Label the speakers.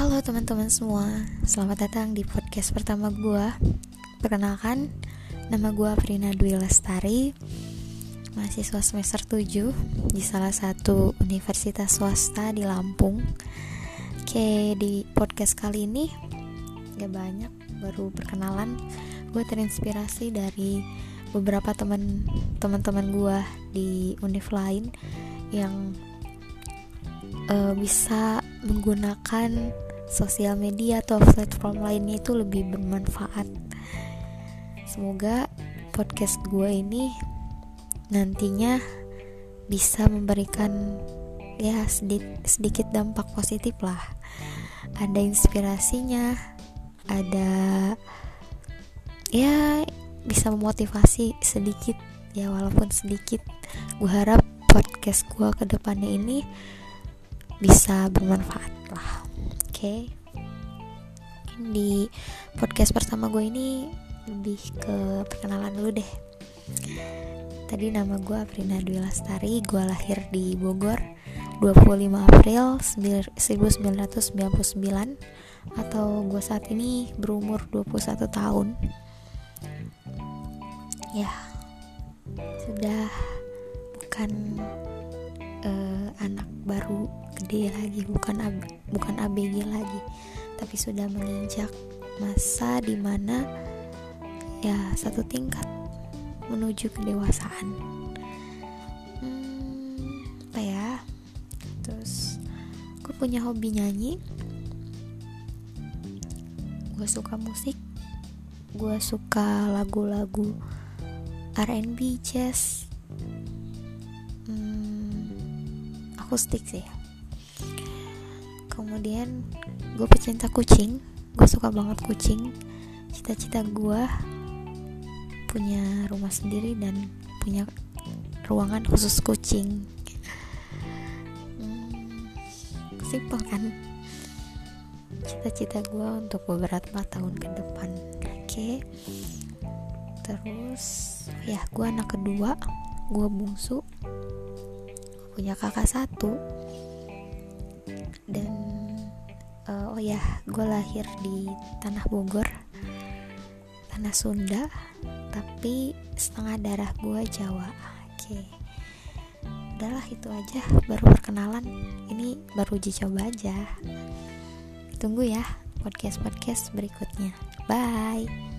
Speaker 1: Halo teman-teman semua, selamat datang di podcast pertama gue Perkenalkan, nama gue Prina Dwi Lestari Mahasiswa semester 7 di salah satu universitas swasta di Lampung. Oke, di podcast kali ini gak banyak, baru perkenalan. Gue terinspirasi dari beberapa teman teman-teman gue di univ lain yang uh, bisa menggunakan sosial media atau platform lainnya itu lebih bermanfaat. Semoga podcast gue ini nantinya bisa memberikan ya sedikit, dampak positif lah. Ada inspirasinya, ada ya bisa memotivasi sedikit ya walaupun sedikit. Gue harap podcast gue ke depannya ini bisa bermanfaat lah okay? di podcast pertama gue ini lebih ke perkenalan dulu deh tadi nama gue Aprina Dwi Lastari gue lahir di Bogor 25 April 1999 atau gue saat ini berumur 21 tahun ya sudah bukan uh, anak baru gede lagi bukan ab, bukan ABG lagi tapi sudah menginjak masa di mana ya satu tingkat menuju kedewasaan. Hmm, apa ya? Terus aku punya hobi nyanyi. Gue suka musik. Gue suka lagu-lagu R&B jazz. Hmm, akustik sih. Kemudian gue pecinta kucing gue suka banget kucing. Cita-cita gue punya rumah sendiri dan punya ruangan khusus kucing. Hmm, simpel kan? Cita-cita gue untuk beberapa tahun ke depan. Oke. Okay. terus ya gue anak kedua gue bungsu punya kakak satu. Dan uh, oh ya gue lahir di tanah Bogor tanah Sunda tapi setengah darah gue Jawa. Oke. Okay. udahlah itu aja. Baru perkenalan. Ini baru uji coba aja. Tunggu ya podcast podcast berikutnya. Bye